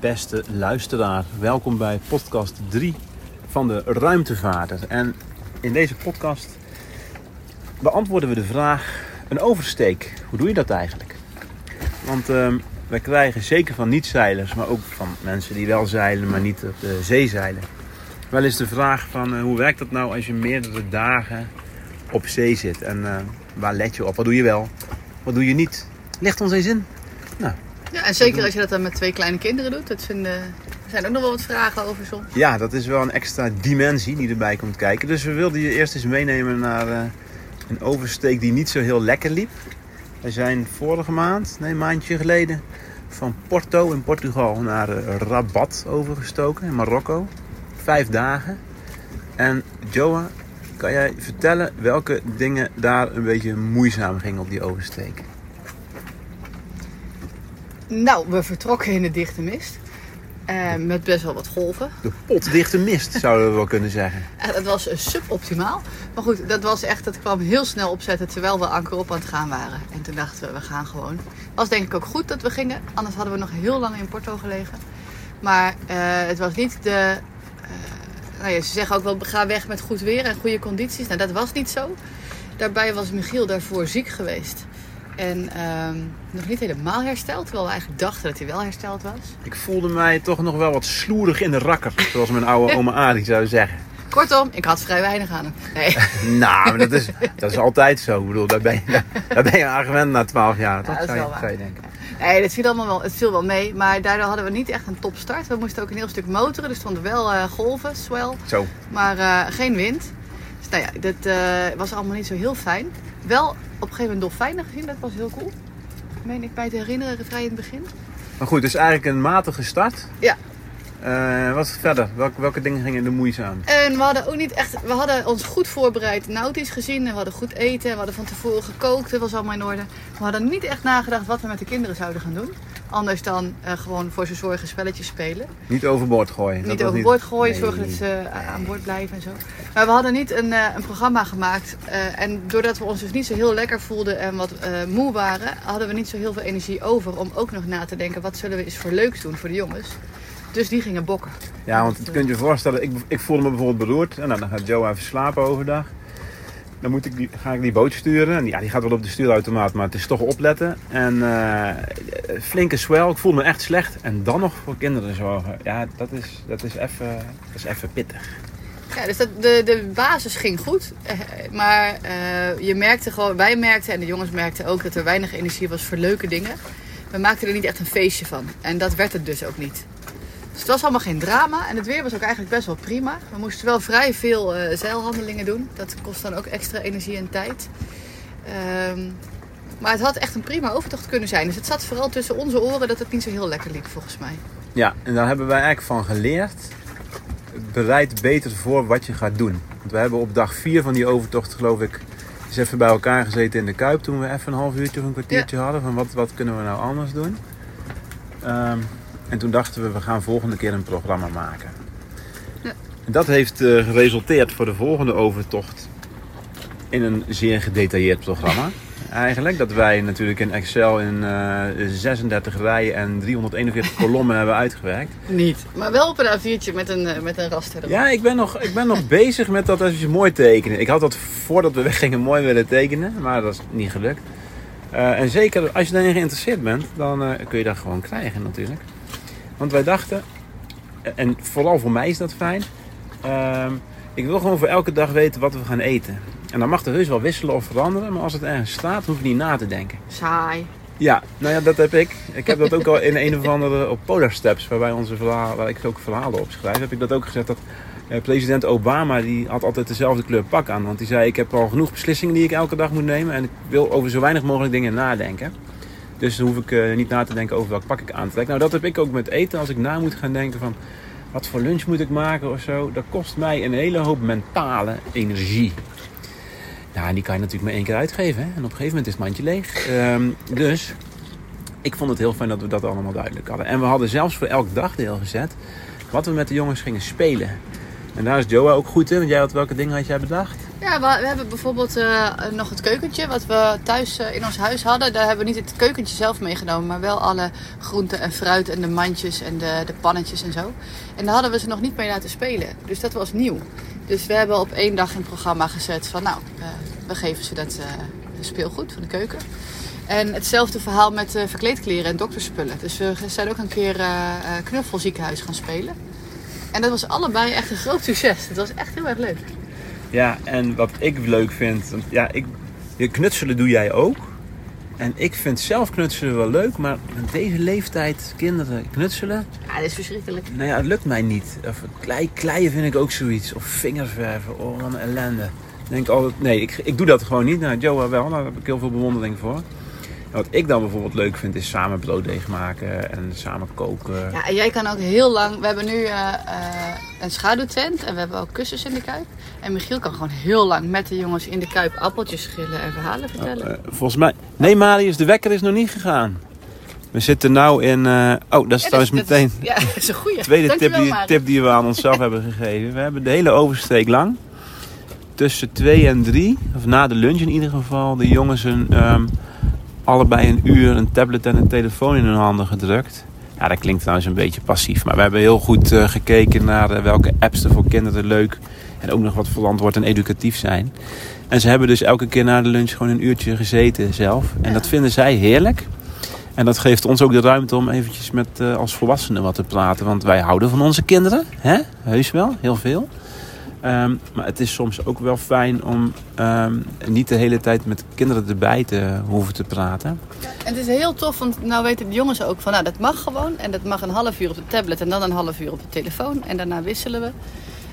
beste luisteraar. Welkom bij podcast 3 van de Ruimtevaarder. En in deze podcast beantwoorden we de vraag: een oversteek, hoe doe je dat eigenlijk? Want uh, wij krijgen zeker van niet-zeilers, maar ook van mensen die wel zeilen, maar niet op de zee zeilen, wel eens de vraag van uh, hoe werkt dat nou als je meerdere dagen op zee zit? En uh, waar let je op? Wat doe je wel? Wat doe je niet? Ligt ons eens in. Nou, ja, en zeker als je dat dan met twee kleine kinderen doet. Dat vinden, er zijn ook nog wel wat vragen over soms. Ja, dat is wel een extra dimensie die erbij komt kijken. Dus we wilden je eerst eens meenemen naar uh, een oversteek die niet zo heel lekker liep. We zijn vorige maand, nee, een maandje geleden, van Porto in Portugal naar Rabat overgestoken in Marokko. Vijf dagen. En Joa, kan jij vertellen welke dingen daar een beetje moeizaam gingen op die oversteek? Nou, we vertrokken in de dichte mist. Uh, met best wel wat golven. De potdichte mist, zouden we wel kunnen zeggen. Dat was suboptimaal. Maar goed, dat was echt, dat kwam heel snel opzetten terwijl we anker op aan het gaan waren. En toen dachten we, we gaan gewoon. Het was denk ik ook goed dat we gingen. Anders hadden we nog heel lang in Porto gelegen. Maar uh, het was niet de... Nou ja, ze zeggen ook wel, ga weg met goed weer en goede condities. Nou, dat was niet zo. Daarbij was Michiel daarvoor ziek geweest. En um, nog niet helemaal hersteld, terwijl we eigenlijk dachten dat hij wel hersteld was. Ik voelde mij toch nog wel wat sloerig in de rakker, zoals mijn oude oma Adi zou zeggen. Kortom, ik had vrij weinig aan hem. Nee. nou, maar dat is, dat is altijd zo. Ik bedoel, daar ben je, daar ben je aan gewend na twaalf jaar, toch? Ja, dat zou, je, zou je denken. Nee, het viel allemaal wel, het viel wel mee. Maar daardoor hadden we niet echt een topstart. We moesten ook een heel stuk motoren. Er stonden wel uh, golven, swell. Zo. Maar uh, geen wind. Dus nou ja, dat uh, was allemaal niet zo heel fijn. Wel op een gegeven moment dolfijnen gezien. Dat was heel cool. Meen ik mij te herinneren, vrij in het begin. Maar goed, dus eigenlijk een matige start. Ja. Uh, wat verder? Welke, welke dingen gingen er moeizaam? En we hadden ook niet echt. We hadden ons goed voorbereid nautisch gezien. En we hadden goed eten. We hadden van tevoren gekookt. Dat was allemaal in orde. We hadden niet echt nagedacht wat we met de kinderen zouden gaan doen. Anders dan uh, gewoon voor ze zorgen spelletjes spelen. Niet overboord gooien. Niet overboord gooien, nee. zorgen dat ze uh, aan boord blijven en zo. Maar we hadden niet een, uh, een programma gemaakt. en doordat we ons dus niet zo heel lekker voelden en wat moe waren, hadden we niet zo heel veel energie over om ook nog na te denken: wat zullen we eens voor leuks doen voor de jongens. Dus die gingen bokken. Ja, want het kunt je voorstellen, ik, ik voelde me bijvoorbeeld beroerd. En nou, dan gaat Joe even slapen overdag. Dan moet ik ga ik die boot sturen. En ja, die gaat wel op de stuurautomaat, maar het is toch opletten. En uh, flinke swell, ik voel me echt slecht. En dan nog voor kinderen zorgen. Ja, dat is, dat is, even, pittig. Ja, dus dat, de, de basis ging goed. Maar uh, je merkte gewoon, wij merkten en de jongens merkten ook dat er weinig energie was voor leuke dingen. We maakten er niet echt een feestje van. En dat werd het dus ook niet. Dus het was allemaal geen drama. En het weer was ook eigenlijk best wel prima. We moesten wel vrij veel uh, zeilhandelingen doen. Dat kost dan ook extra energie en tijd. Um, maar het had echt een prima overtocht kunnen zijn. Dus het zat vooral tussen onze oren dat het niet zo heel lekker liep volgens mij. Ja, en daar hebben wij eigenlijk van geleerd. Bereid beter voor wat je gaat doen. Want we hebben op dag 4 van die overtocht geloof ik... eens even bij elkaar gezeten in de Kuip. Toen we even een half uurtje of een kwartiertje ja. hadden. Van wat, wat kunnen we nou anders doen. Um, en toen dachten we, we gaan volgende keer een programma maken. Ja. En dat heeft uh, geresulteerd voor de volgende overtocht in een zeer gedetailleerd programma. Eigenlijk dat wij natuurlijk in Excel in uh, 36 rijen en 341 kolommen hebben uitgewerkt. Niet, maar wel op een A4'tje met een, uh, met een raster erop. Ja, ik ben nog, ik ben nog bezig met dat even mooi tekenen. Ik had dat voordat we weggingen mooi willen tekenen, maar dat is niet gelukt. Uh, en zeker als je daarin geïnteresseerd bent, dan uh, kun je dat gewoon krijgen natuurlijk. Want wij dachten, en vooral voor mij is dat fijn. Uh, ik wil gewoon voor elke dag weten wat we gaan eten. En dan mag er heus wel wisselen of veranderen. Maar als het ergens staat, hoef ik niet na te denken. Saai. Ja, nou ja, dat heb ik. Ik heb dat ook al in een of andere op Polar Steps, waar, wij onze verhalen, waar ik ook verhalen op schrijf, heb ik dat ook gezegd dat eh, president Obama die had altijd dezelfde kleur pak aan. Want die zei, ik heb al genoeg beslissingen die ik elke dag moet nemen. En ik wil over zo weinig mogelijk dingen nadenken. Dus hoef ik uh, niet na te denken over welk pak ik aantrek. Nou, dat heb ik ook met eten. Als ik na moet gaan denken van wat voor lunch moet ik maken of zo. Dat kost mij een hele hoop mentale energie. Nou, en die kan je natuurlijk maar één keer uitgeven. Hè? En op een gegeven moment is het mandje leeg. Um, dus ik vond het heel fijn dat we dat allemaal duidelijk hadden. En we hadden zelfs voor elk dagdeel gezet wat we met de jongens gingen spelen. En daar is Joa ook goed in, want jij had welke dingen had jij bedacht? Ja, we, hebben bijvoorbeeld eh, nog het keukentje wat we thuis eh, in ons huis hadden. Daar hebben we niet het keukentje zelf meegenomen, maar wel alle groenten en fruit en de mandjes en de, de pannetjes en zo. En daar hadden we ze nog niet mee laten spelen. Dus dat was nieuw. Dus we hebben op één dag in het programma gezet van nou, eh, we geven ze dat speelgoed van de keuken. En hetzelfde verhaal met verkleedkleren en dokterspullen. Dus we zijn ook een keer knuffelziekenhuis gaan spelen. En dat was allebei echt een groot succes. Het was echt heel erg leuk. Ja, en wat ik leuk vind, ja, ik, je knutselen doe jij ook. En ik vind zelf knutselen wel leuk, maar met deze leeftijd kinderen knutselen, Ja, dat is verschrikkelijk. nou ja, het lukt mij niet. Of klei, kleien vind ik ook zoiets. Of vingerverven, oh wat een ellende. Denk altijd, nee, ik, ik doe dat gewoon niet. Nou, Joe wel, daar heb ik heel veel bewondering voor. En wat ik dan bijvoorbeeld leuk vind, is samen brooddeeg maken en samen koken. Ja, en jij kan ook heel lang. We hebben nu eh, eh, een schaduwtent en we hebben ook kussens in de kuip. En Michiel kan gewoon heel lang met de jongens in de kuip appeltjes schillen en verhalen vertellen. Eh, volgens mij. Nee, Marius, de wekker is nog niet gegaan. We zitten nou in. eh, Oh, dat is Ja, trouwens dat meteen. is- ja, dat is een goeie. Tweede tip die, tip die we aan onszelf hebben gegeven. We hebben de hele oversteek lang. Tussen twee en drie, of na de lunch in ieder geval, de jongens een, ehm, allebei een uur een tablet en een telefoon in hun handen gedrukt. Ja, dat klinkt trouwens een beetje passief. Maar we hebben heel goed eh, gekeken naar eh, welke apps er voor kinderen leuk en ook nog wat verantwoord en educatief zijn. En ze hebben dus elke keer na de lunch gewoon een uurtje gezeten zelf. En dat vinden zij heerlijk. En dat geeft ons ook de ruimte om eventjes met eh, als volwassenen wat te praten. Want wij houden van onze kinderen. Hè? Heus wel, heel veel. Ehm, maar het is soms ook wel fijn om ehm, niet de hele tijd met kinderen erbij te hoeven te praten. En het is heel tof, want nou weten de jongens ook van, nou dat mag gewoon. En dat mag een half uur op de tablet en dan een half uur op de telefoon. En daarna wisselen we.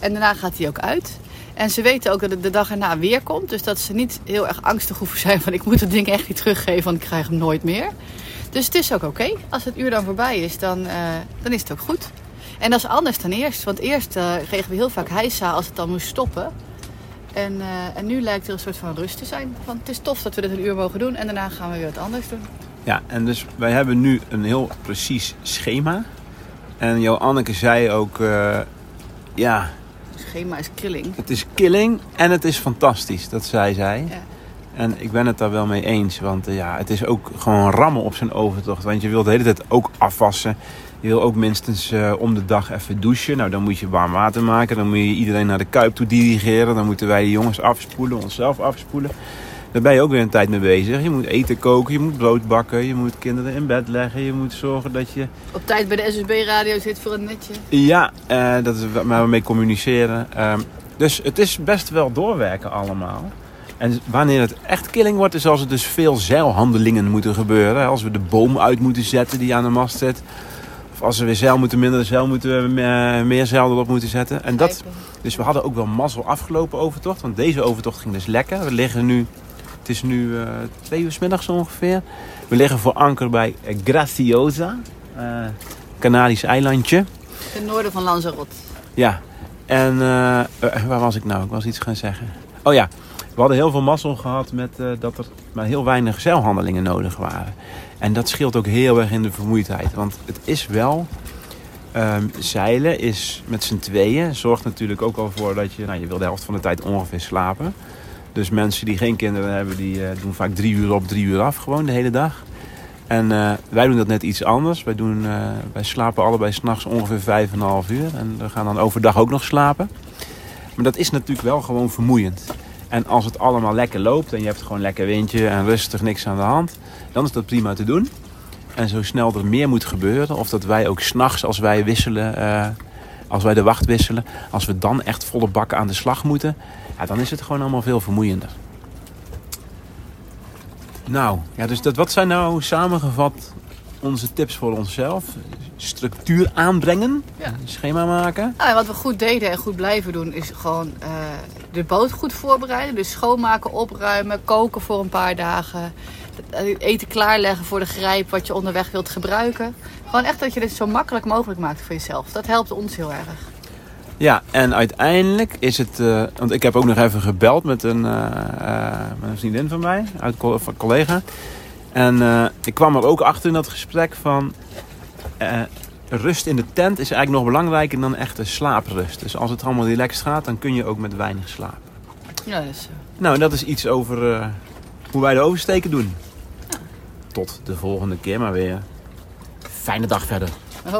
En daarna gaat hij ook uit. En ze weten ook dat het de dag erna weer komt. Dus dat ze niet heel erg angstig hoeven zijn van, ik moet het ding echt niet teruggeven, want ik krijg hem nooit meer. Dus het is ook oké. Als het uur dan voorbij is, dan, eh, dan is het ook goed. En dat is anders dan eerst. Want eerst eh, kregen we heel vaak heisa als het dan moest stoppen. En, eh, en nu lijkt er een soort van rust te zijn. Want het is tof dat we dit een uur mogen doen. En daarna gaan we weer wat anders doen. Ja, en dus wij hebben nu een heel precies schema. En Joanneke zei ook, eh, ja, Schema is killing. het is killing en het is fantastisch. Dat zei zij. Ja. En ik ben het daar wel mee eens. Want ja, het is ook gewoon rammen op zijn overtocht. Want je wilt de hele tijd ook afwassen. Je wil ook minstens eh, om de dag even douchen. Nou, dan moet je warm water maken. Dan moet je iedereen naar de kuip toe dirigeren. Dan moeten wij de jongens afspoelen, onszelf afspoelen. Daar ben je ook weer een tijd mee bezig. Je moet eten koken, je moet brood bakken. Je moet kinderen in bed leggen. Je moet zorgen dat je... Op tijd bij de SSB-radio zit voor een netje. Ja, eh, dat is waar we mee communiceren. Ehm, dus het is best wel doorwerken allemaal. En wanneer het echt killing wordt, is als er dus veel zeilhandelingen moeten gebeuren. Als we de boom uit moeten zetten die aan de mast zit. Of als we weer zeil moeten, minder zeil moeten we meer, meer zeil erop moeten zetten. En dat, dus we hadden ook wel mazzel afgelopen overtocht. Want deze overtocht ging dus lekker. We liggen nu, het is nu eh, twee uur 's middags ongeveer. We liggen voor anker bij eh, Graciosa. eh Canarisch eilandje. Ten noorden van Lanzarote. Ja, en eh, eh, waar was ik nou? Ik was iets gaan zeggen. Oh ja, we hadden heel veel mazzel gehad met eh, dat er maar heel weinig zeilhandelingen nodig waren. En dat scheelt ook heel erg in de vermoeidheid. Want het is wel... ehm, zeilen is met z'n tweeën. Zorgt natuurlijk ook al voor dat je... Nou, je wil de helft van de tijd ongeveer slapen. Dus mensen die geen kinderen hebben, die eh, doen vaak drie uur op, drie uur af. Gewoon de hele dag. En eh, wij doen dat net iets anders. Wij, doen, eh, wij slapen allebei s'nachts ongeveer vijf en een half uur. En we gaan dan overdag ook nog slapen. Maar dat is natuurlijk wel gewoon vermoeiend. En als het allemaal lekker loopt en je hebt gewoon lekker windje en rustig niks aan de hand, dan is dat prima te doen. En zo snel er meer moet gebeuren, of dat wij ook s'nachts als wij wisselen, eh, als wij de wacht wisselen, als we dan echt volle bakken aan de slag moeten, ja, dan is het gewoon allemaal veel vermoeiender. Nou, ja, dus dat, wat zijn nou samengevat onze tips voor onszelf? Structuur aanbrengen, Ja. schema maken. Nou, en wat we goed deden en goed blijven doen is gewoon eh, de boot goed voorbereiden. Dus schoonmaken, opruimen, koken voor een paar dagen. Het Eten klaarleggen voor de grijp wat je onderweg wilt gebruiken. Gewoon echt dat je dit zo makkelijk mogelijk maakt voor jezelf. Dat helpt ons heel erg. Ja, en uiteindelijk is het... eh, want ik heb ook nog even gebeld met een, eh, eh, met een vriendin van mij, uit van een collega. En eh, ik kwam er ook achter in dat gesprek van... eh, rust in de tent is eigenlijk nog belangrijker dan echte slaaprust. Dus als het allemaal relaxed gaat, dan kun je ook met weinig slapen. Ja, dat is zo. Nou, en dat is iets over eh, hoe wij de oversteken doen. Tot de volgende keer maar weer. Fijne dag verder. Hoi.